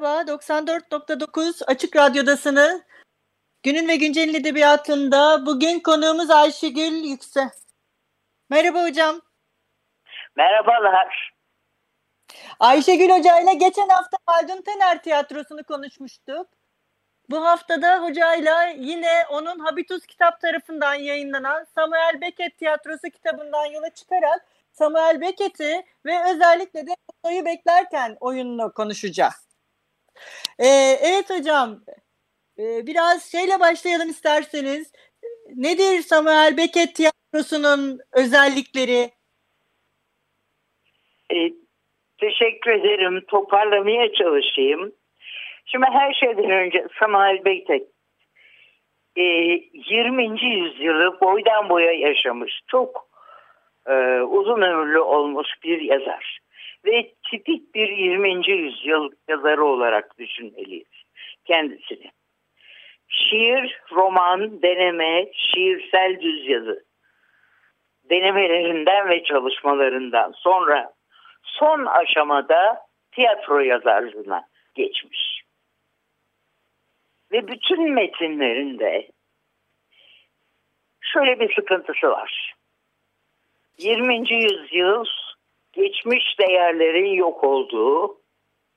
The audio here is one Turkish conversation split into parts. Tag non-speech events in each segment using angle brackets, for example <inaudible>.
Merhaba, 94.9 Açık Radyo'dasınız. Günün ve Güncel'in edebiyatında bugün konuğumuz Ayşegül Yüksel. Merhaba hocam. Merhabalar. Ayşegül Hoca ile geçen hafta Haldun Tener tiyatrosunu konuşmuştuk. Bu haftada hocayla yine onun Habitus kitap tarafından yayınlanan Samuel Beckett tiyatrosu kitabından yola çıkarak Samuel Beckett'i ve özellikle de Oto'yu beklerken oyununu konuşacağız. Ee, evet hocam, ee, biraz şeyle başlayalım isterseniz. Nedir Samuel Beckett tiyatrosunun özellikleri? E, teşekkür ederim. Toparlamaya çalışayım. Şimdi her şeyden önce Samuel Beckett e, 20. yüzyılı boydan boya yaşamış. Çok e, uzun ömürlü olmuş bir yazar. Ve tipik bir 20. yüzyıl yazarı olarak düşünmeliyiz kendisini. Şiir, roman, deneme, şiirsel düz yazı denemelerinden ve çalışmalarından sonra son aşamada tiyatro yazarlığına geçmiş. Ve bütün metinlerinde şöyle bir sıkıntısı var. 20. yüzyıl geçmiş değerlerin yok olduğu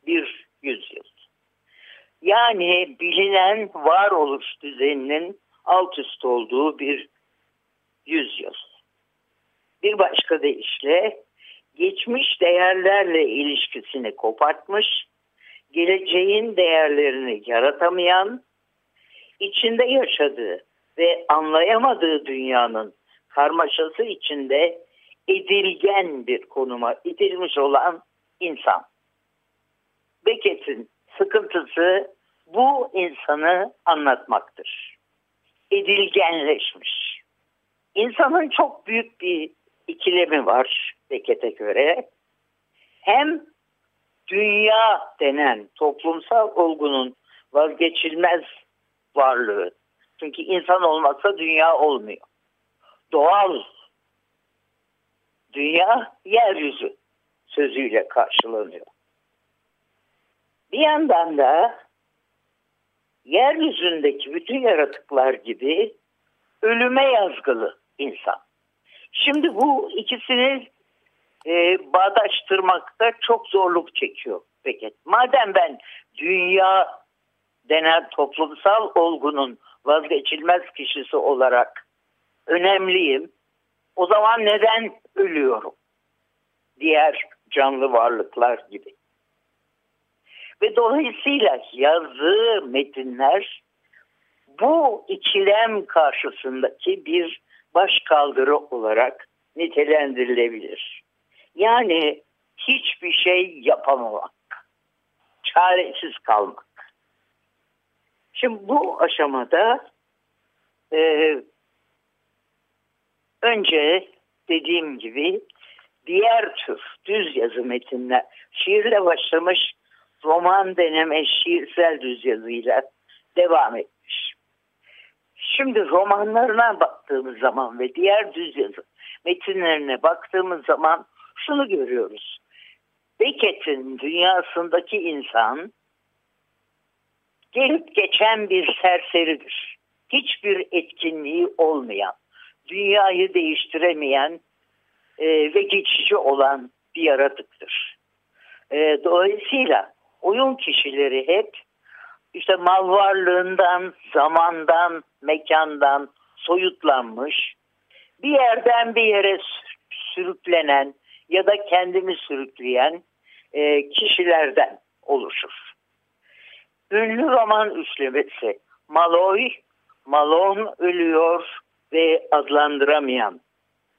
bir yüzyıl. Yani bilinen varoluş düzeninin alt üst olduğu bir yüzyıl. Bir başka deyişle geçmiş değerlerle ilişkisini kopartmış, geleceğin değerlerini yaratamayan, içinde yaşadığı ve anlayamadığı dünyanın karmaşası içinde edilgen bir konuma itilmiş olan insan. Beckett'in sıkıntısı bu insanı anlatmaktır. Edilgenleşmiş. İnsanın çok büyük bir ikilemi var Beckett'e göre. Hem dünya denen toplumsal olgunun vazgeçilmez varlığı. Çünkü insan olmazsa dünya olmuyor. Doğal dünya yeryüzü sözüyle karşılanıyor. Bir yandan da yeryüzündeki bütün yaratıklar gibi ölüme yazgılı insan. Şimdi bu ikisini e, bağdaştırmakta çok zorluk çekiyor Beckett. Madem ben dünya denen toplumsal olgunun vazgeçilmez kişisi olarak önemliyim. O zaman neden ölüyorum? Diğer canlı varlıklar gibi. Ve dolayısıyla yazdığı metinler bu ikilem karşısındaki bir baş kaldırı olarak nitelendirilebilir. Yani hiçbir şey yapamamak, çaresiz kalmak. Şimdi bu aşamada e, önce dediğim gibi diğer tür düz yazı metinler, şiirle başlamış roman deneme şiirsel düz yazıyla devam etmiş. Şimdi romanlarına baktığımız zaman ve diğer düz yazı metinlerine baktığımız zaman şunu görüyoruz. Beckett'in dünyasındaki insan gelip geçen bir serseridir. Hiçbir etkinliği olmayan, dünyayı değiştiremeyen e, ve geçici olan bir yaratıktır. E, dolayısıyla oyun kişileri hep işte mal varlığından, zamandan, mekandan soyutlanmış, bir yerden bir yere sürüklenen ya da kendini sürükleyen e, kişilerden oluşur. Ünlü roman üçlemesi Maloy, Malon ölüyor, ve adlandıramayan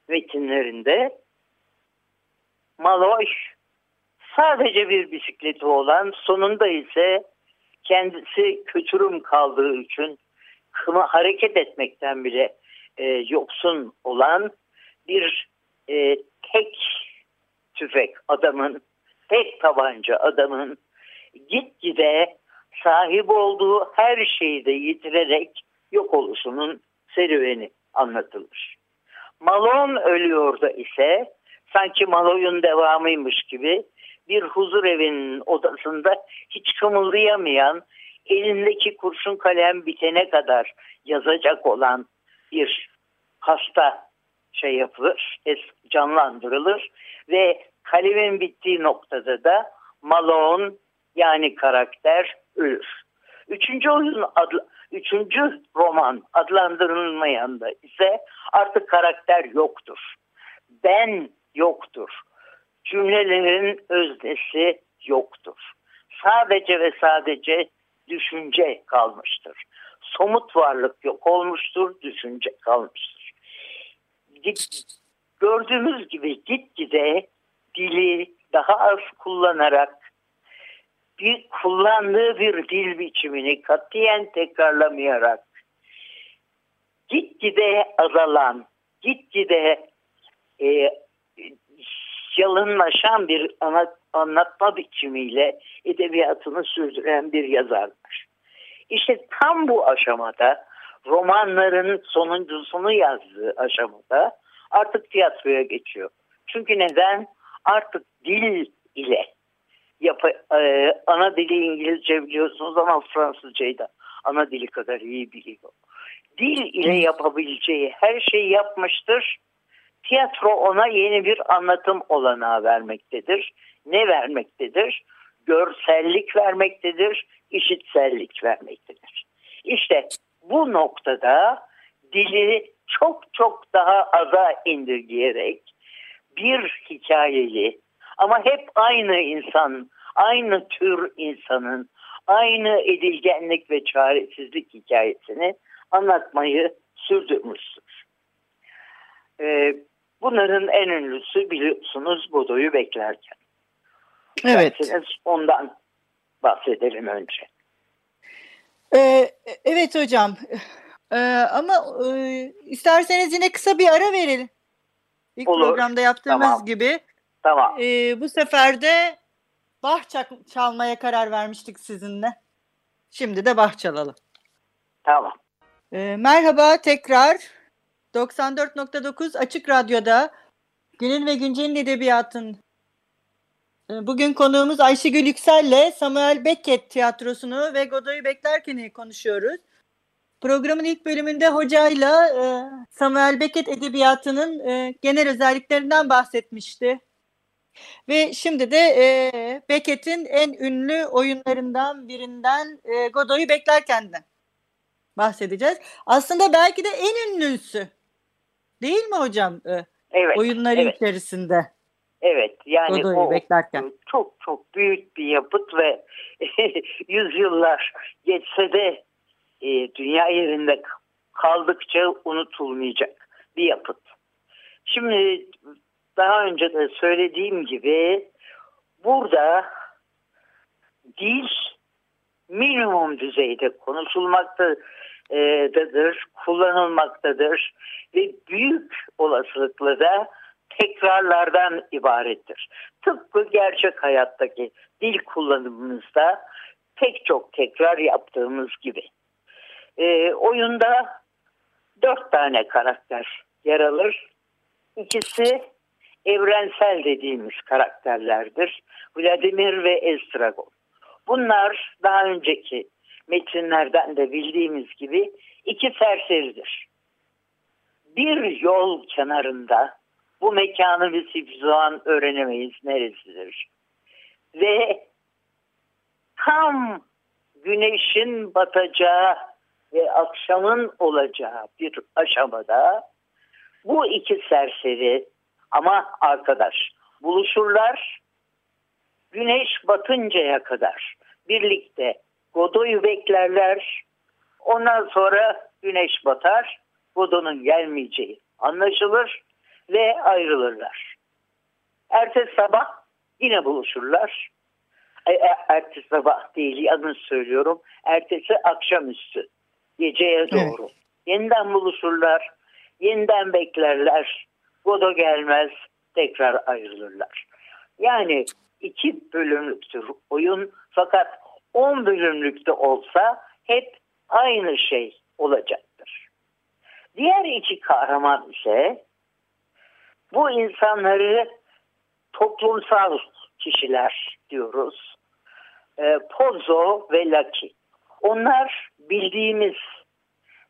metinlerinde Maloş sadece bir bisikleti olan sonunda ise kendisi kötürüm kaldığı için kıma hareket etmekten bile e, yoksun olan bir e, tek tüfek adamın, tek tabanca adamın gitgide sahip olduğu her şeyi de yitirerek yok oluşunun serüveni anlatılır. Malone ölüyor da ise sanki Malone'un devamıymış gibi bir huzur evinin odasında hiç kımıldayamayan elindeki kurşun kalem bitene kadar yazacak olan bir hasta şey yapılır, canlandırılır ve kalemin bittiği noktada da Malone yani karakter ölür. Üçüncü oyun adlı, üçüncü roman adlandırılmayan da ise artık karakter yoktur. Ben yoktur. Cümlelerin öznesi yoktur. Sadece ve sadece düşünce kalmıştır. Somut varlık yok olmuştur, düşünce kalmıştır. Gördüğümüz gibi gitgide dili daha az kullanarak bir kullandığı bir dil biçimini katiyen tekrarlamayarak gitgide azalan, gitgide e, yalınlaşan bir ana, anlatma biçimiyle edebiyatını sürdüren bir yazardır. İşte tam bu aşamada romanların sonuncusunu yazdığı aşamada artık tiyatroya geçiyor. Çünkü neden? Artık dil ile yap e, ana dili İngilizce biliyorsunuz ama Fransızcayı da ana dili kadar iyi biliyor. Dil ile yapabileceği her şeyi yapmıştır. Tiyatro ona yeni bir anlatım olanağı vermektedir. Ne vermektedir? Görsellik vermektedir, işitsellik vermektedir. İşte bu noktada dili çok çok daha aza indirgeyerek bir hikayeli ama hep aynı insan, aynı tür insanın, aynı edilgenlik ve çaresizlik hikayesini anlatmayı sürdürmüştür. Ee, bunların en ünlüsü biliyorsunuz Bodo'yu beklerken. Evet. ondan bahsedelim önce. Ee, evet hocam. Ee, ama e, isterseniz yine kısa bir ara verelim. İlk Olur. programda yaptığımız tamam. gibi. Tamam. Ee, bu sefer de bah çalmaya karar vermiştik sizinle. Şimdi de bah çalalım. Tamam. Ee, merhaba tekrar. 94.9 Açık Radyo'da Günün ve Güncel'in Edebiyatın ee, Bugün konuğumuz Ayşegül Yüksel'le Samuel Beckett tiyatrosunu ve Godoy'u beklerken konuşuyoruz. Programın ilk bölümünde hocayla e, Samuel Beckett edebiyatının e, genel özelliklerinden bahsetmişti. Ve şimdi de e, Beckett'in en ünlü oyunlarından birinden e, Godoy'u beklerken de bahsedeceğiz. Aslında belki de en ünlüsü. Değil mi hocam? E, evet. Oyunları evet. içerisinde. Evet yani Godoy'u o beklerken. çok çok büyük bir yapıt ve <laughs> yüzyıllar geçse de e, dünya yerinde kaldıkça unutulmayacak bir yapıt. Şimdi daha önce de söylediğim gibi burada dil minimum düzeyde konuşulmaktadır, kullanılmaktadır ve büyük olasılıkla da tekrarlardan ibarettir. Tıpkı gerçek hayattaki dil kullanımımızda pek çok tekrar yaptığımız gibi. E, oyunda dört tane karakter yer alır. İkisi evrensel dediğimiz karakterlerdir. Vladimir ve Estragon. Bunlar daha önceki metinlerden de bildiğimiz gibi iki serseridir. Bir yol kenarında bu mekanı biz hiçbir zaman öğrenemeyiz neresidir. Ve tam güneşin batacağı ve akşamın olacağı bir aşamada bu iki serseri ama arkadaş buluşurlar. Güneş batıncaya kadar birlikte Godoy'u beklerler. Ondan sonra güneş batar. Godot'un gelmeyeceği anlaşılır ve ayrılırlar. Ertesi sabah yine buluşurlar. E, e, ertesi sabah değil yanlış söylüyorum. Ertesi akşamüstü geceye doğru. Evet. Yeniden buluşurlar. Yeniden beklerler. Godo gelmez. Tekrar ayrılırlar. Yani iki bölümlüktür oyun fakat on bölümlükte olsa hep aynı şey olacaktır. Diğer iki kahraman ise bu insanları toplumsal kişiler diyoruz. E, Pozo ve Lucky. Onlar bildiğimiz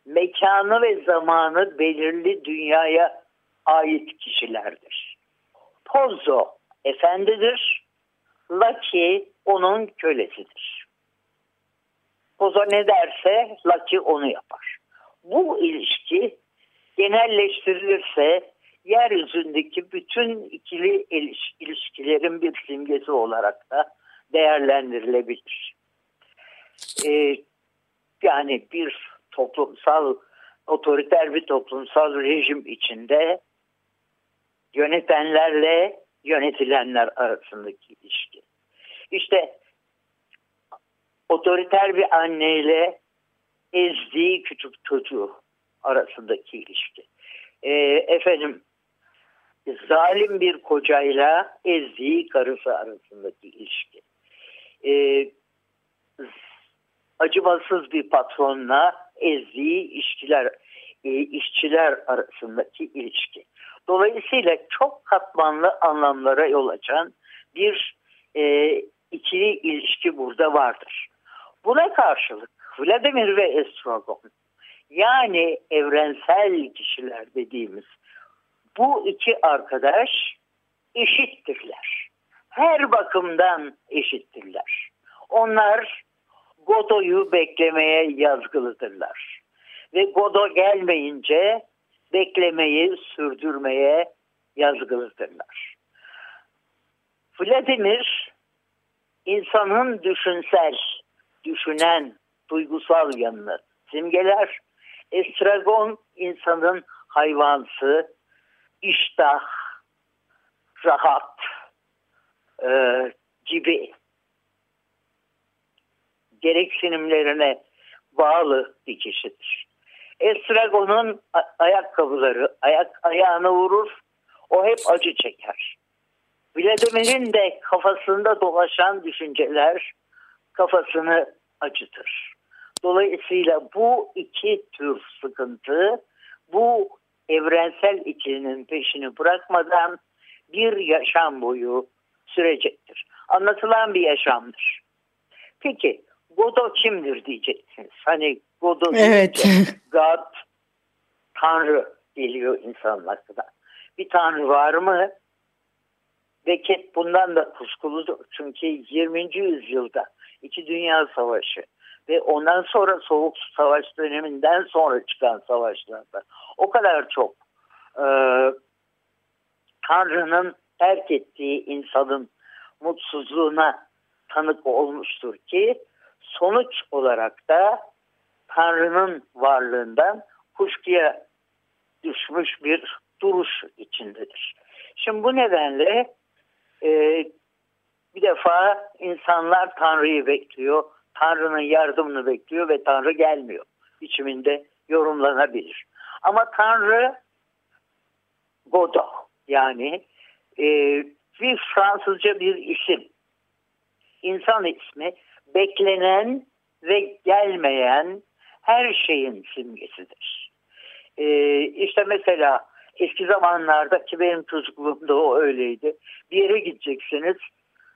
mekanı ve zamanı belirli dünyaya ait kişilerdir. Pozo efendidir, Lucky onun kölesidir. Pozo ne derse Lucky onu yapar. Bu ilişki genelleştirilirse yeryüzündeki bütün ikili ilişkilerin bir simgesi olarak da değerlendirilebilir. Ee, yani bir toplumsal, otoriter bir toplumsal rejim içinde yönetenlerle yönetilenler arasındaki ilişki. İşte otoriter bir anneyle ezdiği küçük çocuğu arasındaki ilişki. Ee, efendim zalim bir kocayla ezdiği karısı arasındaki ilişki. Ee, acımasız bir patronla ezdiği işçiler, e, işçiler arasındaki ilişki. Dolayısıyla çok katmanlı anlamlara yol açan bir e, ikili ilişki burada vardır. Buna karşılık Vladimir ve Estragon yani evrensel kişiler dediğimiz bu iki arkadaş eşittirler. Her bakımdan eşittirler. Onlar Godoy'u beklemeye yazgılıdırlar. Ve Godo gelmeyince beklemeyi sürdürmeye yazgılıdırlar. Vladimir insanın düşünsel, düşünen, duygusal yanını simgeler. Estragon insanın hayvansı, iştah, rahat e, gibi gereksinimlerine bağlı bir kişidir. Estragon'un ayakkabıları ayak ayağını vurur, o hep acı çeker. Vladimir'in de kafasında dolaşan düşünceler kafasını acıtır. Dolayısıyla bu iki tür sıkıntı bu evrensel ikilinin peşini bırakmadan bir yaşam boyu sürecektir. Anlatılan bir yaşamdır. Peki Godo kimdir diyeceksiniz. Hani Godo evet. God, Tanrı geliyor insanın aklına. Bir Tanrı var mı? Beckett bundan da kuşkuludur. Çünkü 20. yüzyılda iki dünya savaşı ve ondan sonra soğuk savaş döneminden sonra çıkan savaşlarda o kadar çok e, Tanrı'nın terk ettiği insanın mutsuzluğuna tanık olmuştur ki sonuç olarak da Tanrı'nın varlığından kuşkuya düşmüş bir duruş içindedir. Şimdi bu nedenle e, bir defa insanlar Tanrı'yı bekliyor, Tanrı'nın yardımını bekliyor ve Tanrı gelmiyor biçiminde yorumlanabilir. Ama Tanrı Godo yani e, bir Fransızca bir isim. İnsan ismi beklenen ve gelmeyen her şeyin simgesidir. Ee, işte mesela eski zamanlarda ki benim çocukluğumda o öyleydi. Bir yere gideceksiniz,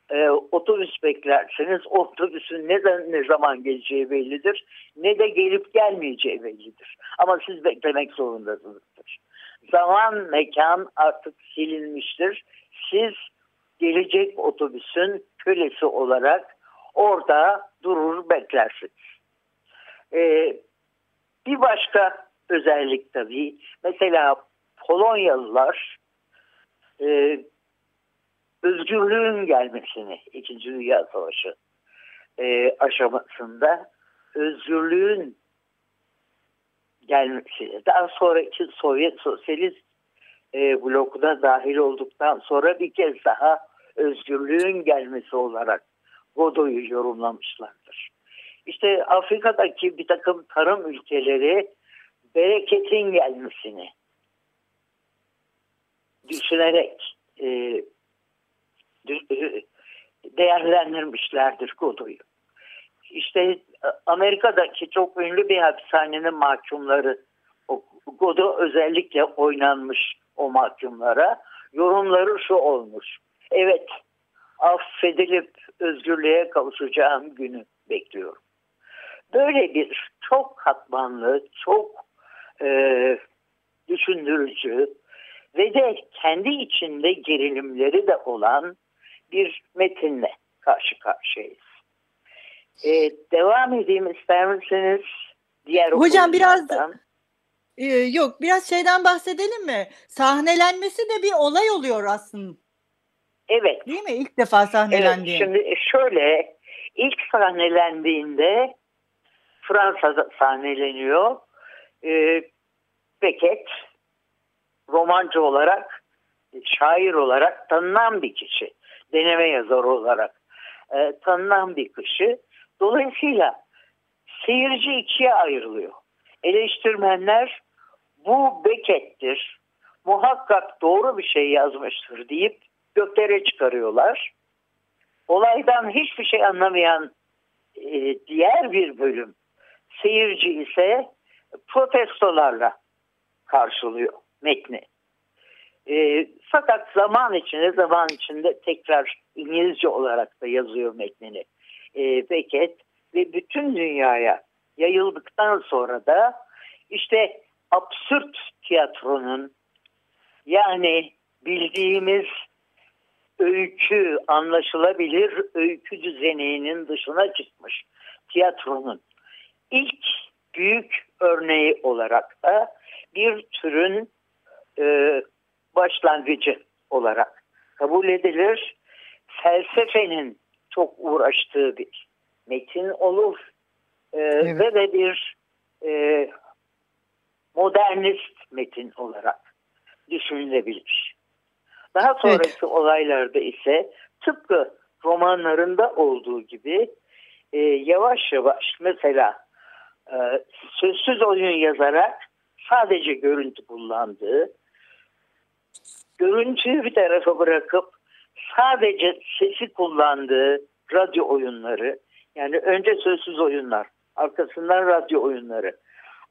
e, otobüs beklerseniz otobüsün ne, ne zaman geleceği bellidir ne de gelip gelmeyeceği bellidir. Ama siz beklemek zorundasınızdır. Zaman, mekan artık silinmiştir. Siz gelecek otobüsün kölesi olarak orada durur beklersiniz. Ee, bir başka özellik tabii mesela Polonyalılar e, özgürlüğün gelmesini İkinci Dünya Savaşı e, aşamasında özgürlüğün gelmesi, daha sonraki Sovyet Sosyalist e, blokuna dahil olduktan sonra bir kez daha özgürlüğün gelmesi olarak Godoy'u yorumlamışlardır. İşte Afrika'daki bir takım tarım ülkeleri bereketin gelmesini düşünerek e, e değerlendirmişlerdir Godoy'u. İşte Amerika'daki çok ünlü bir hapishanenin mahkumları Godo özellikle oynanmış o mahkumlara yorumları şu olmuş. Evet affedilip özgürlüğe kavuşacağım günü bekliyorum. Böyle bir çok katmanlı, çok e, düşündürücü ve de kendi içinde gerilimleri de olan bir metinle karşı karşıyayız. E, devam edeyim ister misiniz? Diğer Hocam biraz ee, yok biraz şeyden bahsedelim mi? Sahnelenmesi de bir olay oluyor aslında. Evet. Değil mi? İlk defa sahnelendi. Evet, şimdi şöyle ilk sahnelendiğinde Fransa'da sahneleniyor. Ee, Beckett romancı olarak, şair olarak tanınan bir kişi. Deneme yazarı olarak e, tanınan bir kişi. Dolayısıyla seyirci ikiye ayrılıyor. Eleştirmenler bu Beckett'tir, muhakkak doğru bir şey yazmıştır deyip göklere çıkarıyorlar. Olaydan hiçbir şey anlamayan e, diğer bir bölüm seyirci ise protestolarla karşılıyor metni. E, fakat zaman içinde zaman içinde tekrar İngilizce olarak da yazıyor metnini e, Beckett ve bütün dünyaya yayıldıktan sonra da işte absürt tiyatronun yani bildiğimiz öykü anlaşılabilir öykü düzeninin dışına çıkmış tiyatronun ilk büyük örneği olarak da bir türün e, başlangıcı olarak kabul edilir. Felsefenin çok uğraştığı bir metin olur e, evet. ve de bir e, modernist metin olarak düşünülebilir. Daha sonraki evet. olaylarda ise tıpkı romanlarında olduğu gibi e, yavaş yavaş mesela e, sözsüz oyun yazarak sadece görüntü kullandığı, görüntüyü bir tarafa bırakıp sadece sesi kullandığı radyo oyunları, yani önce sözsüz oyunlar, arkasından radyo oyunları,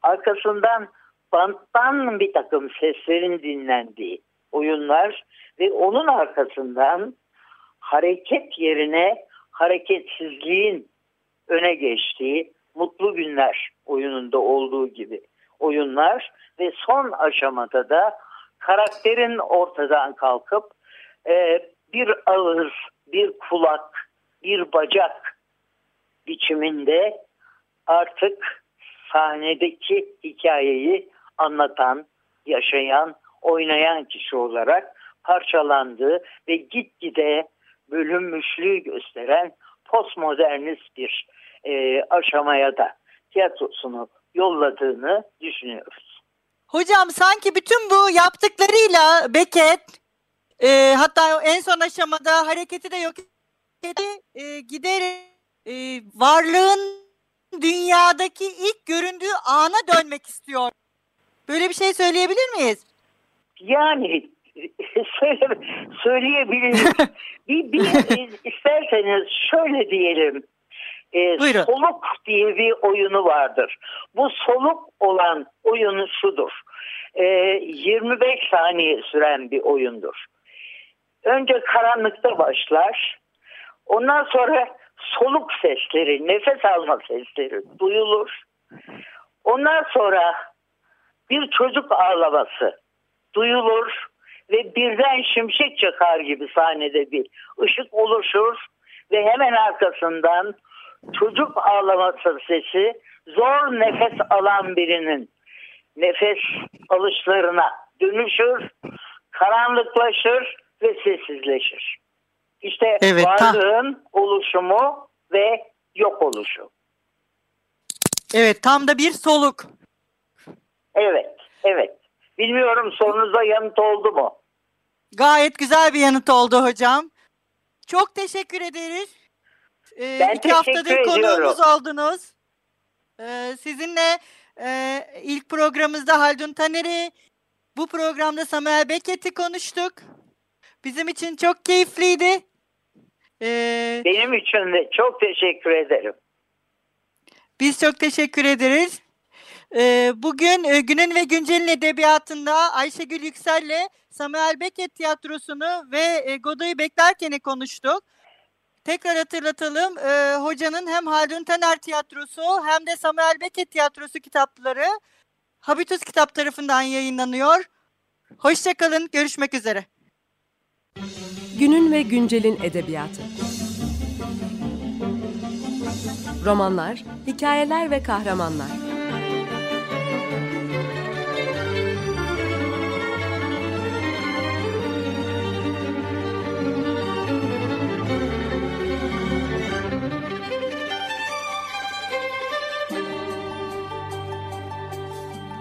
arkasından banttan bir takım seslerin dinlendiği oyunlar ve onun arkasından hareket yerine hareketsizliğin öne geçtiği mutlu günler oyununda olduğu gibi oyunlar ve son aşamada da karakterin ortadan kalkıp e, bir ağız, bir kulak, bir bacak biçiminde artık sahnedeki hikayeyi anlatan, yaşayan, oynayan kişi olarak parçalandığı ve gitgide bölünmüşlüğü gösteren postmodernist bir e, aşamaya da tiyatrosunu yolladığını düşünüyoruz. Hocam sanki bütün bu yaptıklarıyla Beckett e, hatta en son aşamada hareketi de yok etti e, giderek e, varlığın dünyadaki ilk göründüğü ana dönmek istiyor. Böyle bir şey söyleyebilir miyiz? Yani <laughs> söyle, söyleyebiliriz. <laughs> bir, bir isterseniz şöyle diyelim. E, soluk diye bir oyunu vardır. Bu soluk olan oyunu şudur. E, 25 saniye süren bir oyundur. Önce karanlıkta başlar. Ondan sonra soluk sesleri, nefes alma sesleri duyulur. Ondan sonra bir çocuk ağlaması duyulur ve birden şimşek çakar gibi sahnede bir ışık oluşur ve hemen arkasından çocuk ağlaması sesi zor nefes alan birinin nefes alışlarına dönüşür, karanlıklaşır ve sessizleşir. İşte evet, varlığın ta- oluşumu ve yok oluşu. Evet tam da bir soluk. Evet, evet. Bilmiyorum sorunuza yanıt oldu mu? Gayet güzel bir yanıt oldu hocam. Çok teşekkür ederiz. Ee, Ben iki haftadır konuğumuz oldunuz. Ee, sizinle e, ilk programımızda Haldun Taner'i, bu programda Samuel Beckett'i konuştuk. Bizim için çok keyifliydi. Ee, Benim için de çok teşekkür ederim. Biz çok teşekkür ederiz. Ee, bugün e, Günün ve Güncel'in edebiyatında Ayşegül Yüksel'le Samuel Beckett tiyatrosunu ve e, Godoy'u beklerken'i konuştuk. Tekrar hatırlatalım. e, hocanın hem Haldun Taner tiyatrosu hem de Samuel Beckett tiyatrosu kitapları Habitus kitap tarafından yayınlanıyor. Hoşçakalın. Görüşmek üzere. Günün ve güncelin edebiyatı. Romanlar, hikayeler ve kahramanlar.